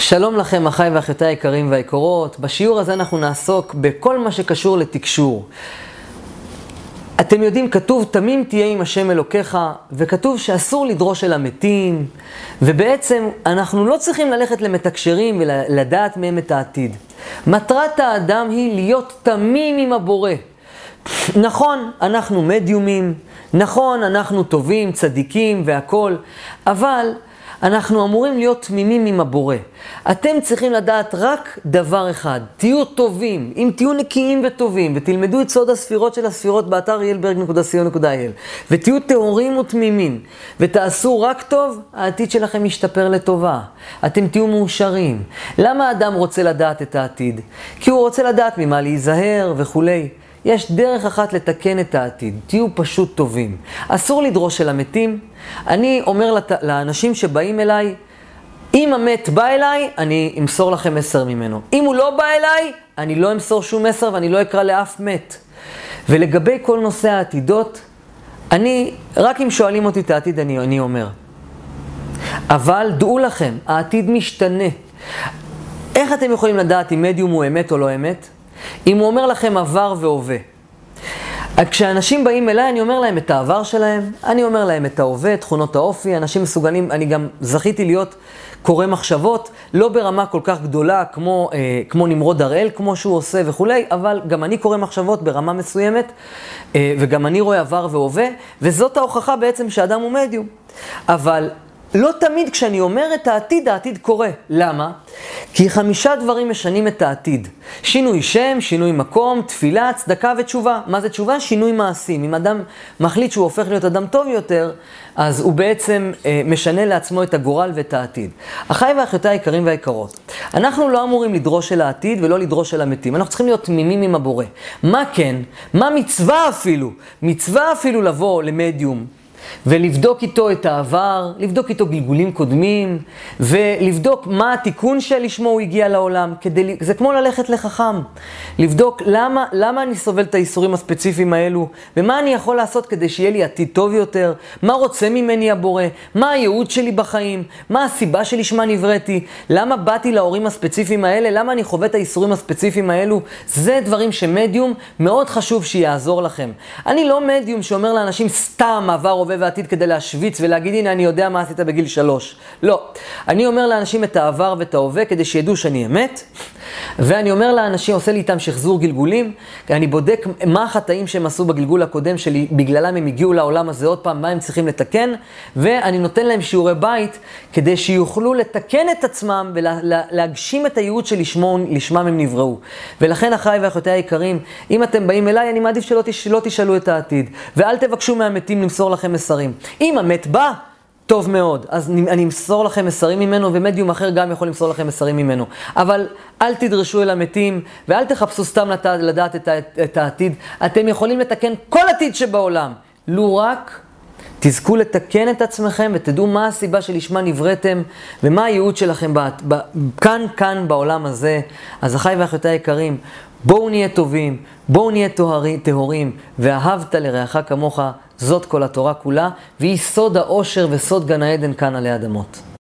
שלום לכם, אחיי ואחיותיי היקרים והיקרות. בשיעור הזה אנחנו נעסוק בכל מה שקשור לתקשור. אתם יודעים, כתוב, תמים תהיה עם השם אלוקיך, וכתוב שאסור לדרוש אל המתים, ובעצם אנחנו לא צריכים ללכת למתקשרים ולדעת מהם את העתיד. מטרת האדם היא להיות תמים עם הבורא. נכון, אנחנו מדיומים, נכון, אנחנו טובים, צדיקים והכול, אבל אנחנו אמורים להיות תמימים עם הבורא. אתם צריכים לדעת רק דבר אחד, תהיו טובים, אם תהיו נקיים וטובים, ותלמדו את סוד הספירות של הספירות באתר ילברג.co.il, ותהיו טהורים ותמימים, ותעשו רק טוב, העתיד שלכם ישתפר לטובה. אתם תהיו מאושרים. למה האדם רוצה לדעת את העתיד? כי הוא רוצה לדעת ממה להיזהר וכולי. יש דרך אחת לתקן את העתיד, תהיו פשוט טובים. אסור לדרוש אל המתים. אני אומר לת... לאנשים שבאים אליי, אם המת בא אליי, אני אמסור לכם מסר ממנו. אם הוא לא בא אליי, אני לא אמסור שום מסר ואני לא אקרא לאף מת. ולגבי כל נושא העתידות, אני, רק אם שואלים אותי את העתיד, אני, אני אומר. אבל דעו לכם, העתיד משתנה. איך אתם יכולים לדעת אם מדיום הוא אמת או לא אמת? אם הוא אומר לכם עבר והווה. כשאנשים באים אליי, אני אומר להם את העבר שלהם, אני אומר להם את ההווה, תכונות האופי, אנשים מסוגלים, אני גם זכיתי להיות קורא מחשבות, לא ברמה כל כך גדולה כמו, אה, כמו נמרוד הראל, כמו שהוא עושה וכולי, אבל גם אני קורא מחשבות ברמה מסוימת, אה, וגם אני רואה עבר והווה, וזאת ההוכחה בעצם שאדם הוא מדיום. אבל לא תמיד כשאני אומר את העתיד, העתיד קורה. למה? כי חמישה דברים משנים את העתיד. שינוי שם, שינוי מקום, תפילה, צדקה ותשובה. מה זה תשובה? שינוי מעשים. אם אדם מחליט שהוא הופך להיות אדם טוב יותר, אז הוא בעצם אה, משנה לעצמו את הגורל ואת העתיד. אחיי ואחיותיי היקרים והיקרות, אנחנו לא אמורים לדרוש אל העתיד ולא לדרוש אל המתים. אנחנו צריכים להיות תמימים עם הבורא. מה כן? מה מצווה אפילו? מצווה אפילו לבוא למדיום. ולבדוק איתו את העבר, לבדוק איתו גלגולים קודמים, ולבדוק מה התיקון שלשמו הוא הגיע לעולם. כדי, זה כמו ללכת לחכם. לבדוק למה, למה אני סובל את האיסורים הספציפיים האלו, ומה אני יכול לעשות כדי שיהיה לי עתיד טוב יותר, מה רוצה ממני הבורא, מה הייעוד שלי בחיים, מה הסיבה שלשמה נבראתי, למה באתי להורים הספציפיים האלה, למה אני חווה את האיסורים הספציפיים האלו. זה דברים שמדיום מאוד חשוב שיעזור לכם. אני לא מדיום שאומר לאנשים סתם עבר עובד ועתיד כדי להשוויץ ולהגיד, הנה, אני יודע מה עשית בגיל שלוש. לא. אני אומר לאנשים את העבר ואת ההווה כדי שידעו שאני אמת, ואני אומר לאנשים, עושה לי איתם שחזור גלגולים, אני בודק מה החטאים שהם עשו בגלגול הקודם שלי, בגללם הם הגיעו לעולם הזה עוד פעם, מה הם צריכים לתקן, ואני נותן להם שיעורי בית כדי שיוכלו לתקן את עצמם ולהגשים את הייעוד שלשמם הם נבראו. ולכן, אחיי ואחיותיי היקרים, אם אתם באים אליי, אני מעדיף שלא, תש... לא תשאלו את העתיד, ואל תבקשו מהמתים למסור לכם מסרים. אם המת בא, טוב מאוד, אז אני אמסור לכם מסרים ממנו, ומדיום אחר גם יכול למסור לכם מסרים ממנו. אבל אל תדרשו אל המתים, ואל תחפשו סתם לדעת את, את העתיד. אתם יכולים לתקן כל עתיד שבעולם, לו רק תזכו לתקן את עצמכם ותדעו מה הסיבה שלשמה נבראתם ומה הייעוד שלכם ב, ב, כאן, כאן בעולם הזה. אז אחיי ואחיותיי היקרים, בואו נהיה טובים, בואו נהיה טהורים, ואהבת לרעך כמוך, זאת כל התורה כולה, והיא סוד האושר וסוד גן העדן כאן עלי אדמות.